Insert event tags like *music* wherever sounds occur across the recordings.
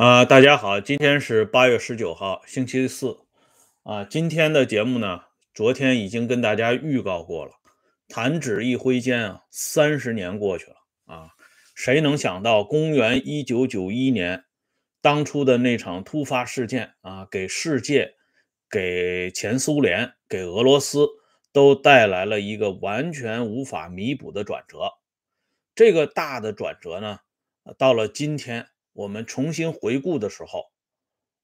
啊，大家好，今天是八月十九号，星期四。啊，今天的节目呢，昨天已经跟大家预告过了。弹指一挥间啊，三十年过去了啊，谁能想到公元一九九一年，当初的那场突发事件啊，给世界、给前苏联、给俄罗斯都带来了一个完全无法弥补的转折。这个大的转折呢，到了今天。我们重新回顾的时候，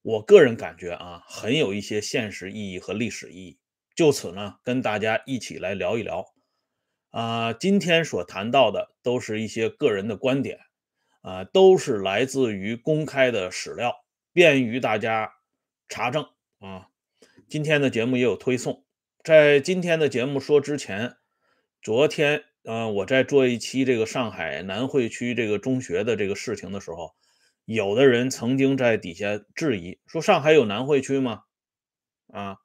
我个人感觉啊，很有一些现实意义和历史意义。就此呢，跟大家一起来聊一聊。啊，今天所谈到的都是一些个人的观点，啊，都是来自于公开的史料，便于大家查证啊。今天的节目也有推送。在今天的节目说之前，昨天，嗯，我在做一期这个上海南汇区这个中学的这个事情的时候。有的人曾经在底下质疑说：“上海有南汇区吗？”啊，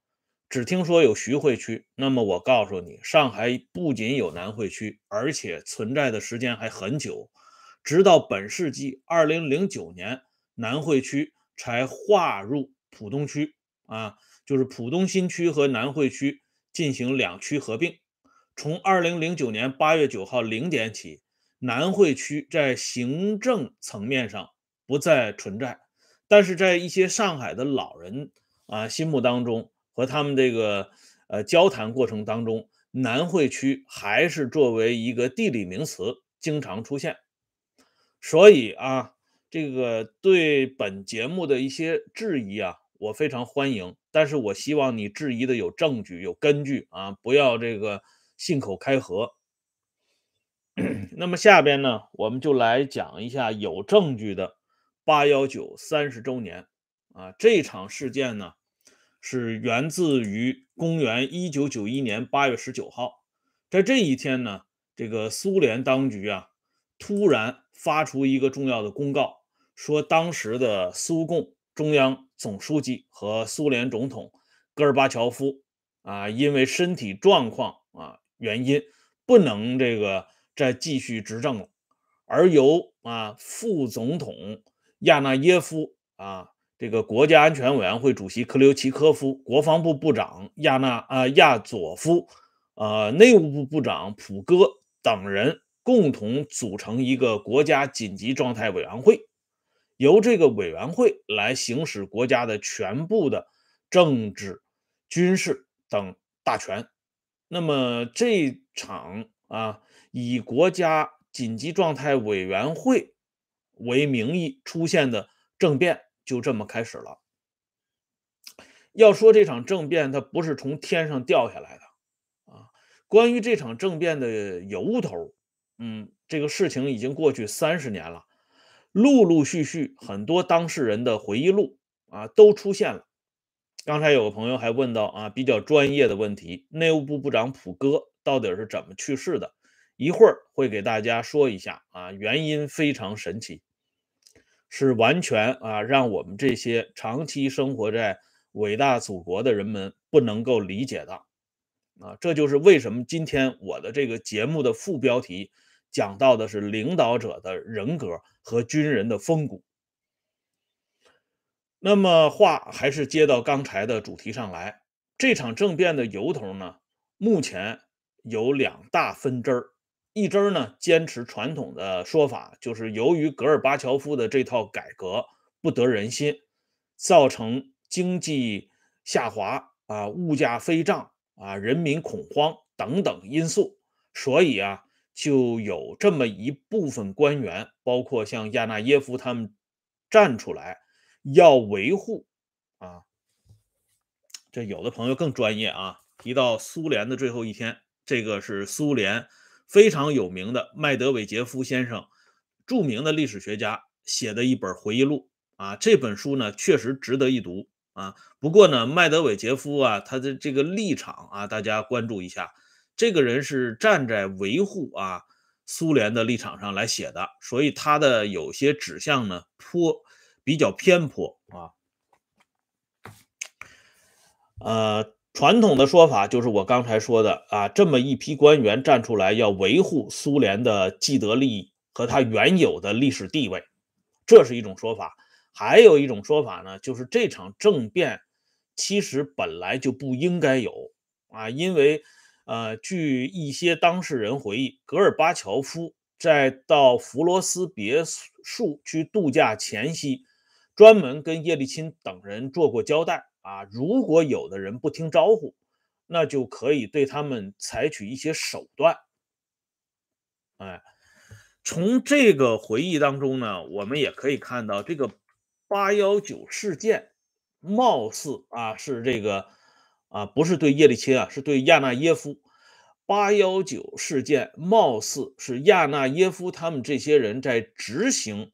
只听说有徐汇区。那么我告诉你，上海不仅有南汇区，而且存在的时间还很久，直到本世纪二零零九年，南汇区才划入浦东区。啊，就是浦东新区和南汇区进行两区合并。从二零零九年八月九号零点起，南汇区在行政层面上。不再存在，但是在一些上海的老人啊心目当中和他们这个呃交谈过程当中，南汇区还是作为一个地理名词经常出现。所以啊，这个对本节目的一些质疑啊，我非常欢迎。但是我希望你质疑的有证据、有根据啊，不要这个信口开河。*clears throat* 那么下边呢，我们就来讲一下有证据的。八幺九三十周年啊，这场事件呢，是源自于公元一九九一年八月十九号，在这一天呢，这个苏联当局啊，突然发出一个重要的公告，说当时的苏共中央总书记和苏联总统戈尔巴乔夫啊，因为身体状况啊原因，不能这个再继续执政了，而由啊副总统。亚纳耶夫啊，这个国家安全委员会主席克留奇科夫、国防部部长亚纳啊亚佐夫、呃内务部部长普戈等人共同组成一个国家紧急状态委员会，由这个委员会来行使国家的全部的政治、军事等大权。那么这场啊以国家紧急状态委员会。为名义出现的政变就这么开始了。要说这场政变，它不是从天上掉下来的啊。关于这场政变的由头，嗯，这个事情已经过去三十年了，陆陆续续很多当事人的回忆录啊都出现了。刚才有个朋友还问到啊，比较专业的问题：内务部部长普戈到底是怎么去世的？一会儿会给大家说一下啊，原因非常神奇。是完全啊，让我们这些长期生活在伟大祖国的人们不能够理解的啊！这就是为什么今天我的这个节目的副标题讲到的是领导者的人格和军人的风骨。那么话还是接到刚才的主题上来，这场政变的由头呢，目前有两大分支儿。一支呢坚持传统的说法，就是由于戈尔巴乔夫的这套改革不得人心，造成经济下滑啊、物价飞涨啊、人民恐慌等等因素，所以啊，就有这么一部分官员，包括像亚纳耶夫他们站出来要维护啊。这有的朋友更专业啊，提到苏联的最后一天，这个是苏联。非常有名的麦德韦杰夫先生，著名的历史学家写的一本回忆录啊，这本书呢确实值得一读啊。不过呢，麦德韦杰夫啊，他的这个立场啊，大家关注一下，这个人是站在维护啊苏联的立场上来写的，所以他的有些指向呢颇比较偏颇啊，呃。传统的说法就是我刚才说的啊，这么一批官员站出来要维护苏联的既得利益和他原有的历史地位，这是一种说法。还有一种说法呢，就是这场政变其实本来就不应该有啊，因为呃，据一些当事人回忆，戈尔巴乔夫在到弗罗斯别墅去度假前夕，专门跟叶利钦等人做过交代啊，如果有的人不听招呼，那就可以对他们采取一些手段。哎，从这个回忆当中呢，我们也可以看到这个。八幺九事件，貌似啊是这个啊不是对叶利钦啊，是对亚纳耶夫。八幺九事件貌似是亚纳耶夫他们这些人在执行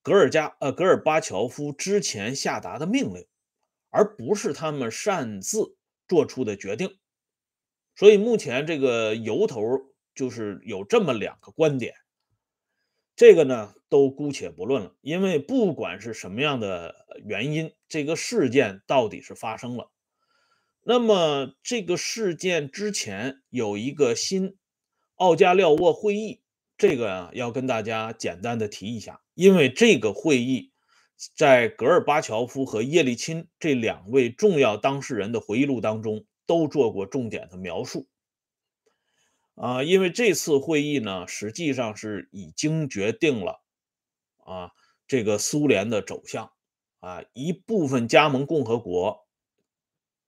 格尔加呃格尔巴乔夫之前下达的命令，而不是他们擅自做出的决定。所以目前这个由头就是有这么两个观点。这个呢，都姑且不论了，因为不管是什么样的原因，这个事件到底是发生了。那么，这个事件之前有一个新奥加廖沃会议，这个啊，要跟大家简单的提一下，因为这个会议在戈尔巴乔夫和叶利钦这两位重要当事人的回忆录当中都做过重点的描述。啊，因为这次会议呢，实际上是已经决定了啊，这个苏联的走向啊，一部分加盟共和国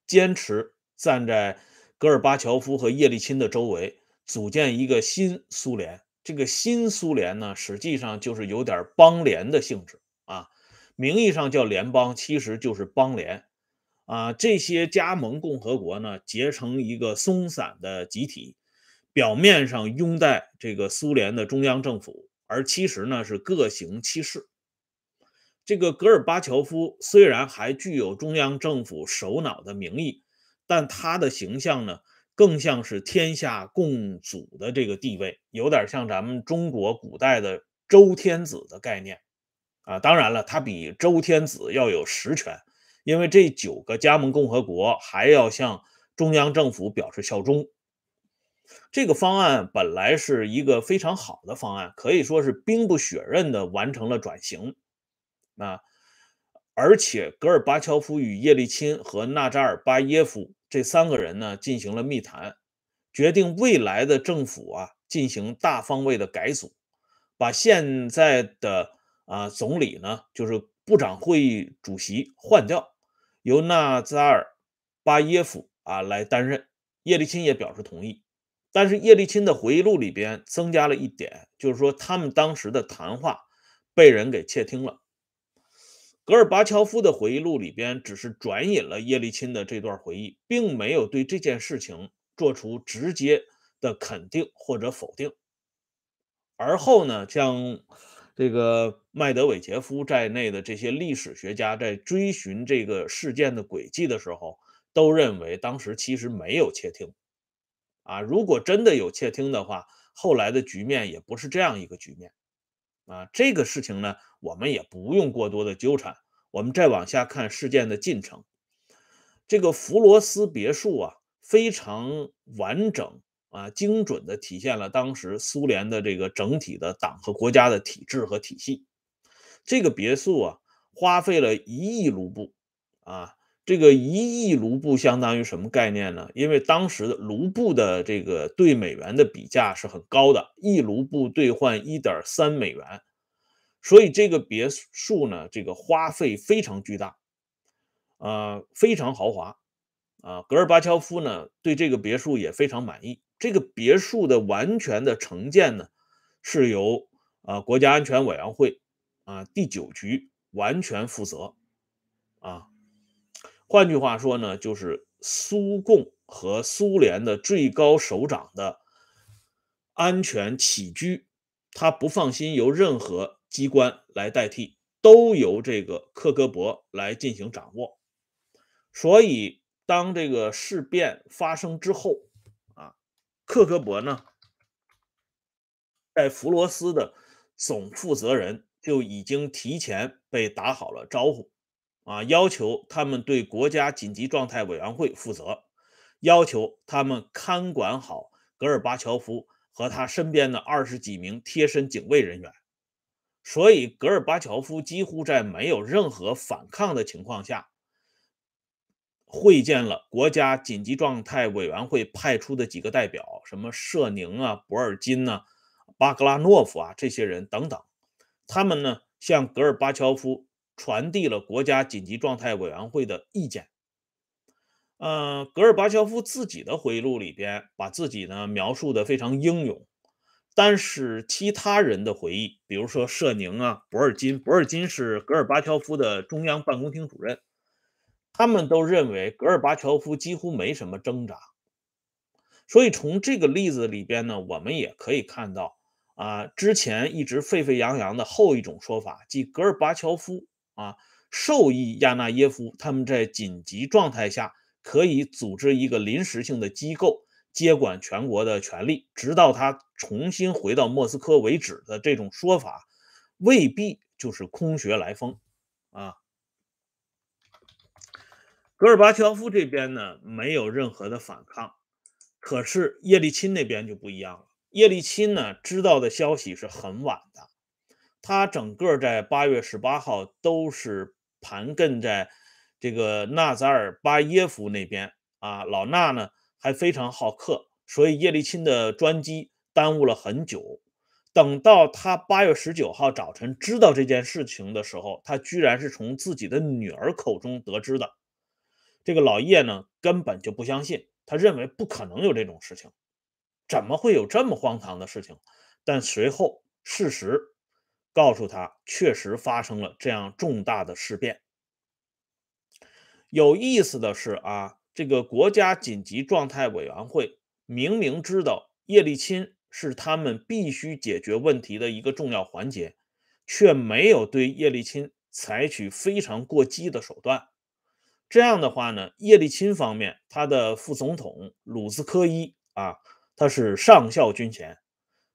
坚持站在戈尔巴乔夫和叶利钦的周围，组建一个新苏联。这个新苏联呢，实际上就是有点邦联的性质，名义上叫联邦，其实就是邦联啊。这些加盟共和国呢，结成一个松散的集体。表面上拥戴这个苏联的中央政府，而其实呢是各行其事。这个戈尔巴乔夫虽然还具有中央政府首脑的名义，但他的形象呢更像是天下共主的这个地位，有点像咱们中国古代的周天子的概念啊。当然了，他比周天子要有实权，因为这九个加盟共和国还要向中央政府表示效忠。这个方案本来是一个非常好的方案，可以说是兵不血刃的完成了转型。啊，而且戈尔巴乔夫与叶利钦和纳扎尔巴耶夫这三个人呢进行了密谈，决定未来的政府啊进行大方位的改组，把现在的啊总理呢就是部长会议主席换掉，由纳扎尔巴耶夫啊来担任。叶利钦也表示同意。但是叶利钦的回忆录里边增加了一点，就是说他们当时的谈话被人给窃听了。戈尔巴乔夫的回忆录里边只是转引了叶利钦的这段回忆，并没有对这件事情做出直接的肯定或者否定。而后呢，像这个麦德韦杰夫在内的这些历史学家在追寻这个事件的轨迹的时候，都认为当时其实没有窃听。啊，如果真的有窃听的话，后来的局面也不是这样一个局面。啊，这个事情呢，我们也不用过多的纠缠。我们再往下看事件的进程。这个弗罗斯别墅啊，非常完整啊，精准的体现了当时苏联的这个整体的党和国家的体制和体系。这个别墅啊，花费了一亿卢布啊。这个一亿卢布相当于什么概念呢？因为当时的卢布的这个对美元的比价是很高的，一卢布兑换一点三美元，所以这个别墅呢，这个花费非常巨大，啊，非常豪华，啊，戈尔巴乔夫呢对这个别墅也非常满意。这个别墅的完全的承建呢，是由啊国家安全委员会啊第九局完全负责，啊。换句话说呢，就是苏共和苏联的最高首长的安全起居，他不放心由任何机关来代替，都由这个克格勃来进行掌握。所以，当这个事变发生之后，克格勃呢，在弗罗斯的总负责人就已经提前被打好了招呼。啊，要求他们对国家紧急状态委员会负责，要求他们看管好戈尔巴乔夫和他身边的二十几名贴身警卫人员。所以戈尔巴乔夫几乎在没有任何反抗的情况下，会见了国家紧急状态委员会派出的几个代表，什么舍宁啊、博尔金呐、巴格拉诺夫啊这些人等等。他们呢向戈尔巴乔夫传递了国家紧急状态委员会的意见。呃，戈尔巴乔夫自己的回忆录里边把自己呢描述的非常英勇，但是其他人的回忆，比如说舍宁啊、博尔金，博尔金是戈尔巴乔夫的中央办公厅主任，他们都认为戈尔巴乔夫几乎没什么挣扎。所以从这个例子里边呢，我们也可以看到啊，之前一直沸沸扬扬的后一种说法，即戈尔巴乔夫啊授意亚纳耶夫他们在紧急状态下。可以组织一个临时性的机构接管全国的权力，直到他重新回到莫斯科为止的这种说法，未必就是空穴来风啊。戈尔巴乔夫这边呢没有任何的反抗，可是叶利钦那边就不一样了。叶利钦呢知道的消息是很晚的，他整个在八月十八号都是盘根在。这个纳扎尔巴耶夫那边啊，老纳呢还非常好客，所以叶利钦的专机耽误了很久。等到他八月十九号早晨知道这件事情的时候，他居然是从自己的女儿口中得知的。这个老叶呢根本就不相信，他认为不可能有这种事情，怎么会有这么荒唐的事情？但随后事实告诉他，确实发生了这样重大的事变。有意思的是啊，这个国家紧急状态委员会明明知道叶利钦是他们必须解决问题的一个重要环节，却没有对叶利钦采取非常过激的手段。这样的话呢，叶利钦方面他的副总统鲁斯科伊啊，他是上校军衔，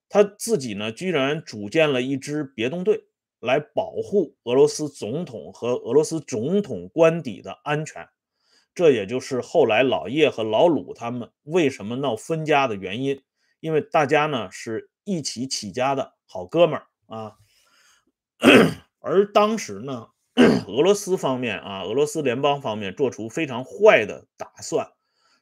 他自己呢居然组建了一支别动队。来保护俄罗斯总统和俄罗斯总统官邸的安全，这也就是后来老叶和老鲁他们为什么闹分家的原因。因为大家呢是一起起家的好哥们儿啊。*coughs* 而当时呢，*clears throat* 俄罗斯方面啊，俄罗斯联邦方面做出非常坏的打算。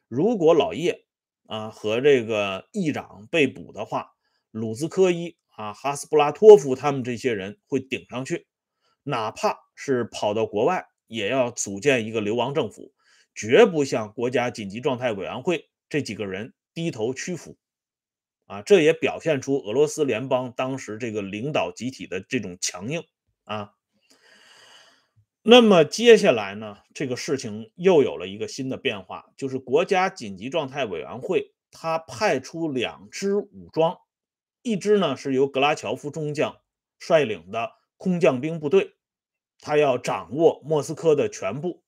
如果老叶啊和这个议长被捕的话，鲁兹科伊。啊，哈斯布拉托夫他们这些人会顶上去，哪怕是跑到国外，也要组建一个流亡政府，绝不向国家紧急状态委员会这几个人低头屈服。啊，这也表现出俄罗斯联邦当时这个领导集体的这种强硬啊。那么接下来呢，这个事情又有了一个新的变化，就是国家紧急状态委员会他派出两支武装。一支呢是由格拉乔夫中将率领的空降兵部队，他要掌握莫斯科的全部；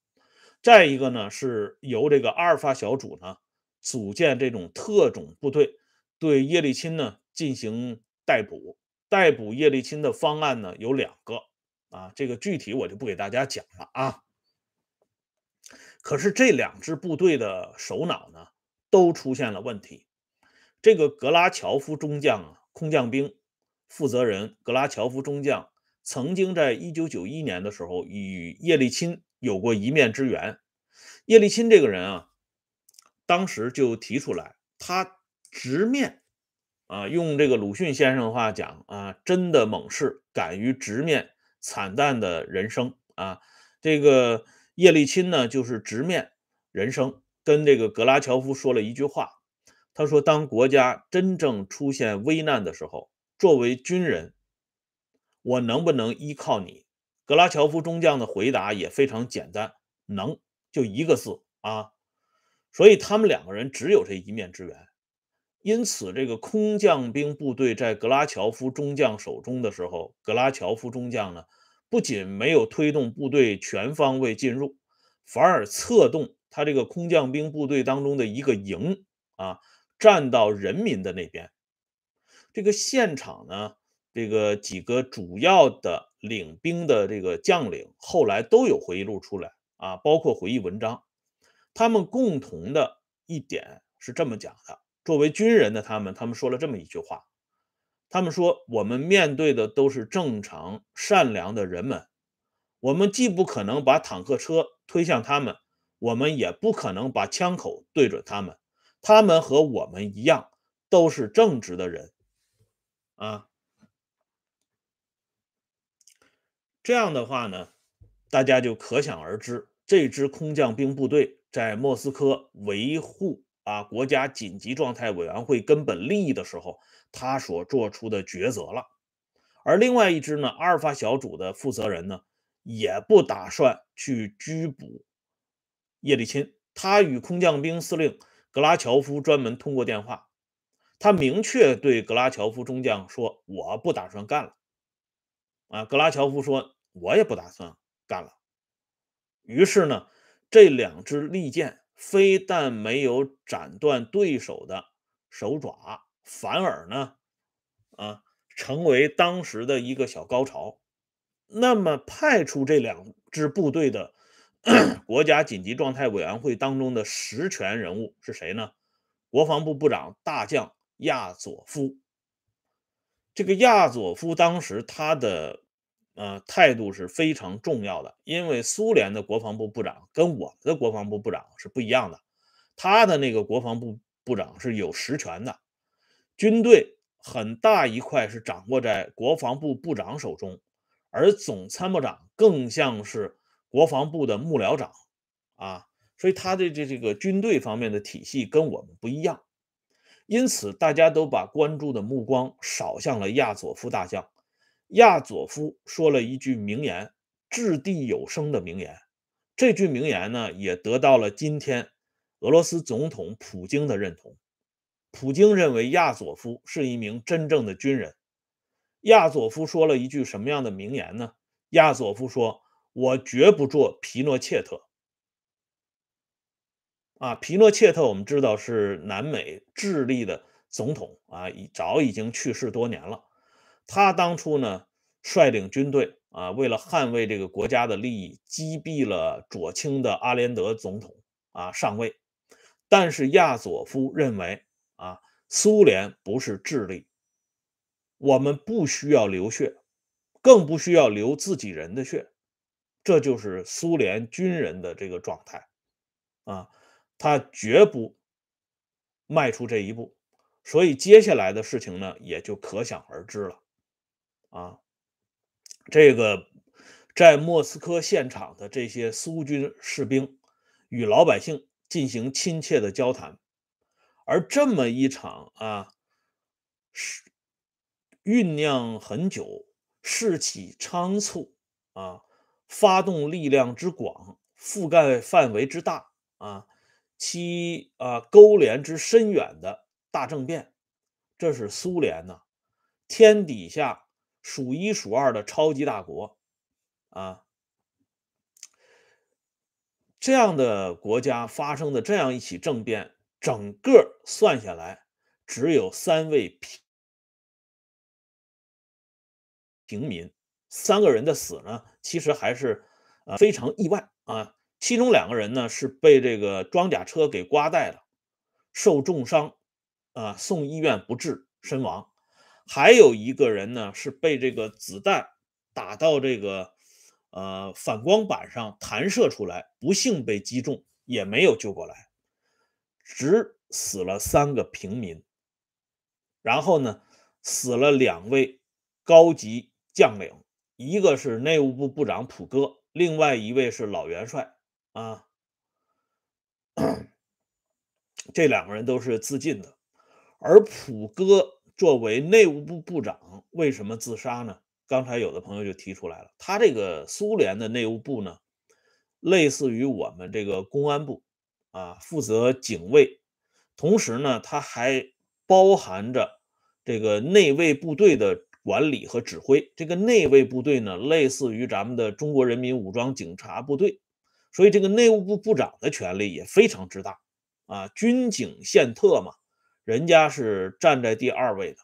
再一个呢是由这个阿尔法小组呢组建这种特种部队，对叶利钦呢进行逮捕。逮捕叶利钦的方案呢有两个啊，这个具体我就不给大家讲了啊。可是这两支部队的首脑呢都出现了问题，这个格拉乔夫中将啊。空降兵负责人格拉乔夫中将曾经在1991年的时候与叶利钦有过一面之缘。叶利钦这个人啊，当时就提出来，他直面啊，用这个鲁迅先生的话讲啊，真的猛士敢于直面惨淡的人生啊。这个叶利钦呢，就是直面人生，跟这个格拉乔夫说了一句话。他说：“当国家真正出现危难的时候，作为军人，我能不能依靠你？”格拉乔夫中将的回答也非常简单：“能，就一个字啊。”所以他们两个人只有这一面之缘。因此，这个空降兵部队在格拉乔夫中将手中的时候，格拉乔夫中将呢，不仅没有推动部队全方位进入，反而策动他这个空降兵部队当中的一个营啊。站到人民的那边，这个现场呢，这个几个主要的领兵的这个将领后来都有回忆录出来啊，包括回忆文章。他们共同的一点是这么讲的：作为军人的他们，他们说了这么一句话，他们说，我们面对的都是正常善良的人们，我们既不可能把坦克车推向他们，我们也不可能把枪口对准他们。他们和我们一样，都是正直的人。啊，这样的话呢，大家就可想而知，这支空降兵部队在莫斯科维护啊国家紧急状态委员会根本利益的时候。他所做出的抉择了，而另外一支呢，阿尔法小组的负责人呢，也不打算去拘捕叶利钦。他与空降兵司令格拉乔夫专门通过电话，他明确对格拉乔夫中将说：“我不打算干了。”啊，格拉乔夫说：“我也不打算干了。”于是呢，这两支利剑非但没有斩断对手的手爪。反而呢，啊，成为当时的一个小高潮。那么，派出这两支部队的 *clears throat* 国家紧急状态委员会当中的实权人物是谁呢？国防部部长大将亚佐夫。这个亚佐夫当时他的呃态度是非常重要的，因为苏联的国防部部长跟我们的国防部部长是不一样的，他的那个国防部部长是有实权的。军队很大一块是掌握在国防部部长手中，而总参谋长更像是国防部的幕僚长啊，所以他的这这个军队方面的体系跟我们不一样，因此大家都把关注的目光扫向了亚佐夫大将。亚佐夫说了一句名言，掷地有声的名言。这句名言呢，也得到了今天俄罗斯总统普京的认同。普京认为亚佐夫是一名真正的军人。亚佐夫说了一句什么样的名言呢？亚佐夫说：“我绝不做皮诺切特。”啊，皮诺切特我们知道是南美智利的总统啊，已早已经去世多年了。他当初呢率领军队啊，为了捍卫这个国家的利益，击毙了左倾的阿连德总统啊上位。但是亚佐夫认为。啊，苏联不是智利，我们不需要流血，更不需要流自己人的血，这就是苏联军人的这个状态。啊，他绝不迈出这一步，所以接下来的事情呢，也就可想而知了。啊，这个在莫斯科现场的这些苏军士兵与老百姓进行亲切的交谈。而这么一场啊，是酝酿很久、士气仓促啊、发动力量之广、覆盖范围之大啊、其啊勾连之深远的大政变，这是苏联呢，天底下数一数二的超级大国啊，这样的国家发生的这样一起政变。整个算下来，只有三位平平民，三个人的死呢，其实还是呃非常意外啊。其中两个人呢是被这个装甲车给刮带了，受重伤啊，送医院不治身亡。还有一个人呢是被这个子弹打到这个呃反光板上弹射出来，不幸被击中，也没有救过来。只死了三个平民，然后呢，死了两位高级将领，一个是内务部部长普哥，另外一位是老元帅啊。这两个人都是自尽的。而普哥作为内务部部长，为什么自杀呢？刚才有的朋友就提出来了，他这个苏联的内务部呢，类似于我们这个公安部。啊，负责警卫，同时呢，它还包含着这个内卫部队的管理和指挥。这个内卫部队呢，类似于咱们的中国人民武装警察部队，所以这个内务部部长的权力也非常之大啊。军警宪特嘛，人家是站在第二位的。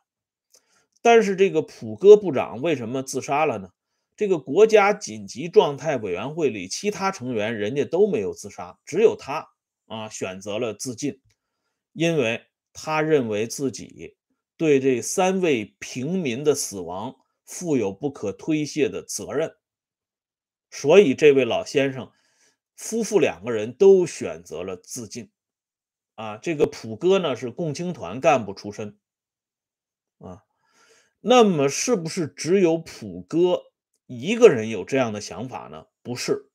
但是这个普哥部长为什么自杀了呢？这个国家紧急状态委员会里其他成员人家都没有自杀，只有他。啊，选择了自尽，因为他认为自己对这三位平民的死亡负有不可推卸的责任，所以这位老先生夫妇两个人都选择了自尽。啊，这个普哥呢是共青团干部出身，啊，那么是不是只有普哥一个人有这样的想法呢？不是，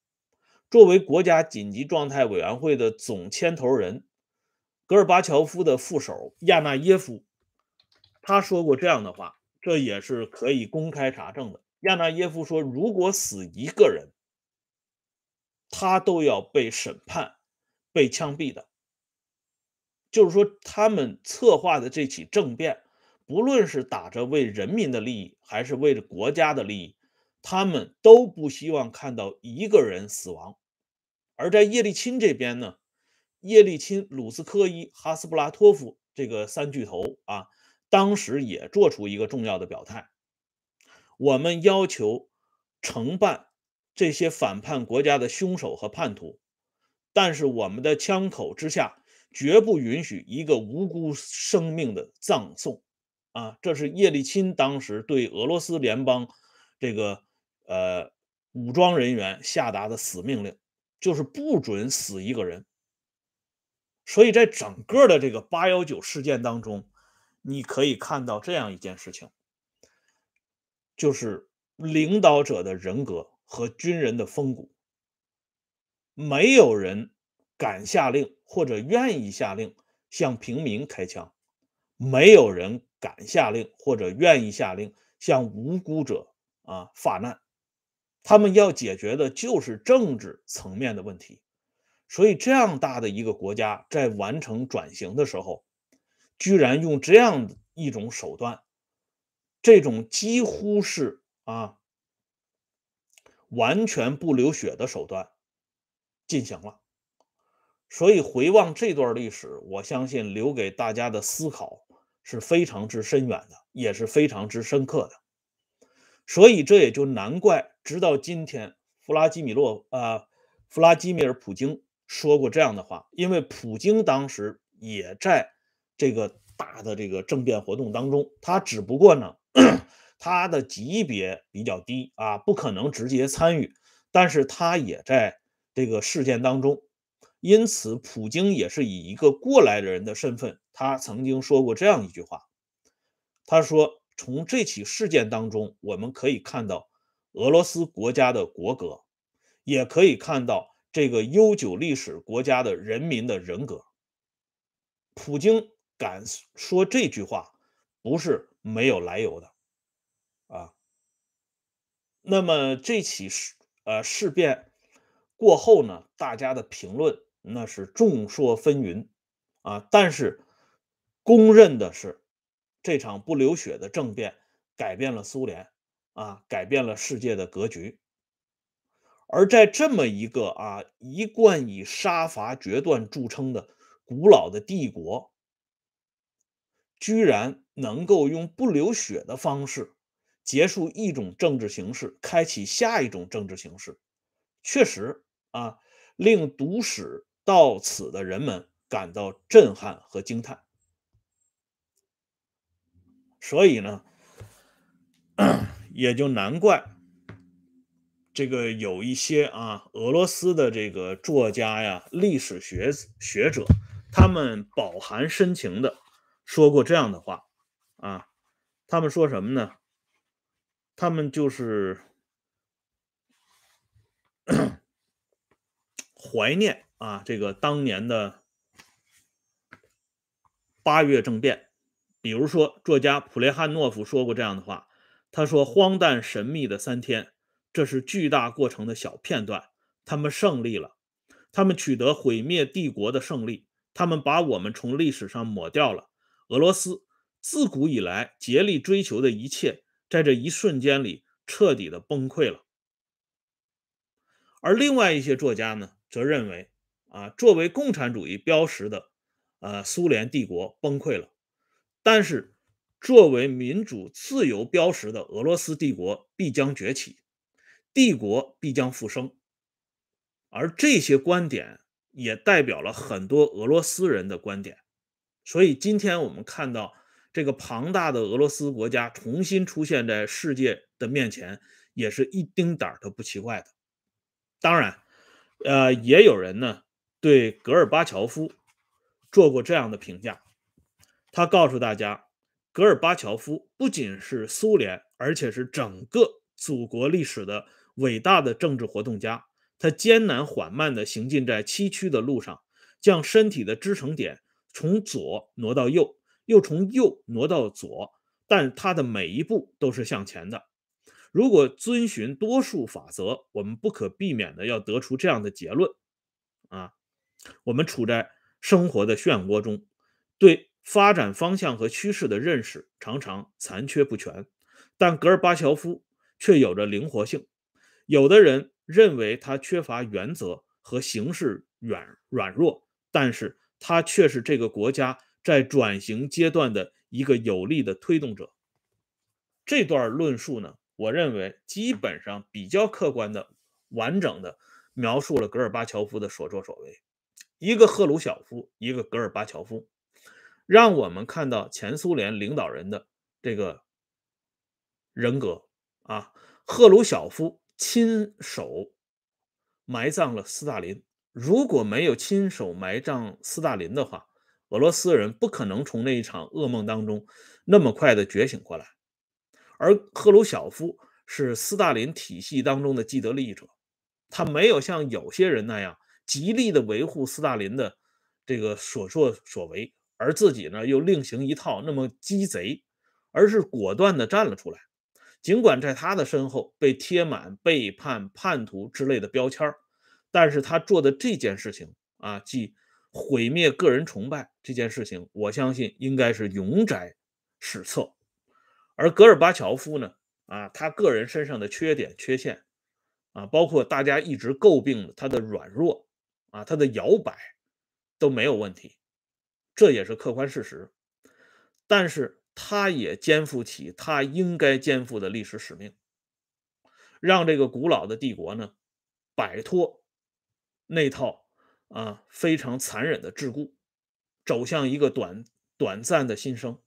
作为国家紧急状态委员会的总牵头人，戈尔巴乔夫的副手亚纳耶夫，他说过这样的话，这也是可以公开查证的。亚纳耶夫说，如果死一个人，他都要被审判、被枪毙的。就是说，他们策划的这起政变，不论是打着为人民的利益，还是为了国家的利益，他们都不希望看到一个人死亡。而在叶利钦这边呢，叶利钦、鲁斯科伊、哈斯布拉托夫这个三巨头啊，当时也做出一个重要的表态：我们要求惩办这些反叛国家的凶手和叛徒，但是我们的枪口之下。绝不允许一个无辜生命的葬送，啊，这是叶利钦当时对俄罗斯联邦这个呃武装人员下达的死命令，就是不准死一个人。所以在整个的这个八幺九事件当中，你可以看到这样一件事情，就是领导者的人格和军人的风骨，没有人。敢下令或者愿意下令向平民开枪，没有人敢下令或者愿意下令向无辜者啊发难。他们要解决的就是政治层面的问题。所以，这样大的一个国家在完成转型的时候，居然用这样一种手段，这种几乎是啊完全不流血的手段进行了。所以回望这段历史，我相信留给大家的思考是非常之深远的，也是非常之深刻的。所以这也就难怪，直到今天，弗拉基米洛啊，弗拉基米尔·普京说过这样的话，因为普京当时也在这个大的这个政变活动当中，他只不过呢，*coughs* 他的级别比较低啊，不可能直接参与，但是他也在这个事件当中。因此，普京也是以一个过来人的身份，他曾经说过这样一句话：“他说，从这起事件当中，我们可以看到俄罗斯国家的国格，也可以看到这个悠久历史国家的人民的人格。”普京敢说这句话，不是没有来由的啊。那么，这起事呃事变过后呢，大家的评论。那是众说纷纭啊，但是公认的是，这场不流血的政变改变了苏联啊，改变了世界的格局。而在这么一个啊一贯以杀伐决断著称的古老的帝国，居然能够用不流血的方式结束一种政治形式，开启下一种政治形式，确实啊，令读史。到此的人们感到震撼和惊叹，所以呢，*coughs* 也就难怪这个有一些啊俄罗斯的这个作家呀、历史学学者，他们饱含深情的说过这样的话啊，他们说什么呢？他们就是 *coughs* 怀念。啊，这个当年的八月政变，比如说作家普列汉诺夫说过这样的话，他说：“荒诞神秘的三天，这是巨大过程的小片段。他们胜利了，他们取得毁灭帝国的胜利，他们把我们从历史上抹掉了。俄罗斯自古以来竭力追求的一切，在这一瞬间里彻底的崩溃了。”而另外一些作家呢，则认为。啊，作为共产主义标识的，呃，苏联帝国崩溃了，但是作为民主自由标识的俄罗斯帝国必将崛起，帝国必将复生，而这些观点也代表了很多俄罗斯人的观点，所以今天我们看到这个庞大的俄罗斯国家重新出现在世界的面前，也是一丁点儿都不奇怪的。当然，呃，也有人呢对戈尔巴乔夫做过这样的评价，他告诉大家，戈尔巴乔夫不仅是苏联，而且是整个祖国历史的伟大的政治活动家。他艰难缓慢地行进在崎岖的路上，将身体的支撑点从左挪到右。又从右挪到左，但他的每一步都是向前的。如果遵循多数法则，我们不可避免的要得出这样的结论：啊，我们处在生活的漩涡中，对发展方向和趋势的认识常常残缺不全。但戈尔巴乔夫却有着灵活性。有的人认为他缺乏原则和行事软软弱，但是他却是这个国家。在转型阶段的一个有力的推动者，这段论述呢，我认为基本上比较客观的、完整的描述了戈尔巴乔夫的所作所为。一个赫鲁晓夫，一个戈尔巴乔夫，让我们看到前苏联领导人的这个人格啊。赫鲁晓夫亲手埋葬了斯大林，如果没有亲手埋葬斯大林的话。俄罗斯人不可能从那一场噩梦当中那么快的觉醒过来，而赫鲁晓夫是斯大林体系当中的既得利益者，他没有像有些人那样极力的维护斯大林的这个所作所为，而自己呢又另行一套那么鸡贼，而是果断的站了出来。尽管在他的身后被贴满背叛、叛徒之类的标签但是他做的这件事情啊，即。毁灭个人崇拜这件事情，我相信应该是永载史册。而戈尔巴乔夫呢？啊，他个人身上的缺点、缺陷啊，包括大家一直诟病的他的软弱啊，他的摇摆都没有问题，这也是客观事实。但是他也肩负起他应该肩负的历史使命，让这个古老的帝国呢，摆脱那套。啊，非常残忍的桎梏，走向一个短短暂的新生。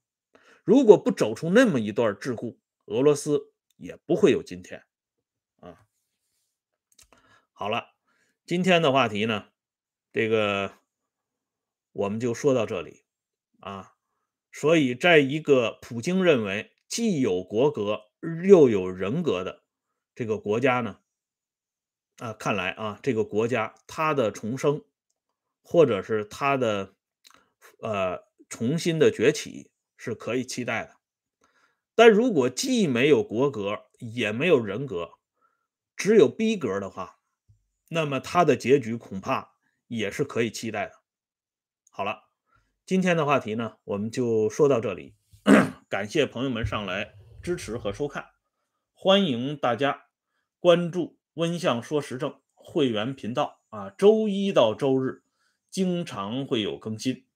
如果不走出那么一段桎梏，俄罗斯也不会有今天。啊，好了，今天的话题呢，这个我们就说到这里啊。所以，在一个普京认为既有国格又有人格的这个国家呢，啊，看来啊，这个国家它的重生。或者是他的呃重新的崛起是可以期待的，但如果既没有国格也没有人格，只有逼格的话，那么它的结局恐怕也是可以期待的。好了，今天的话题呢，我们就说到这里，感谢朋友们上来支持和收看，欢迎大家关注温相说时政会员频道啊，周一到周日。经常会有更新。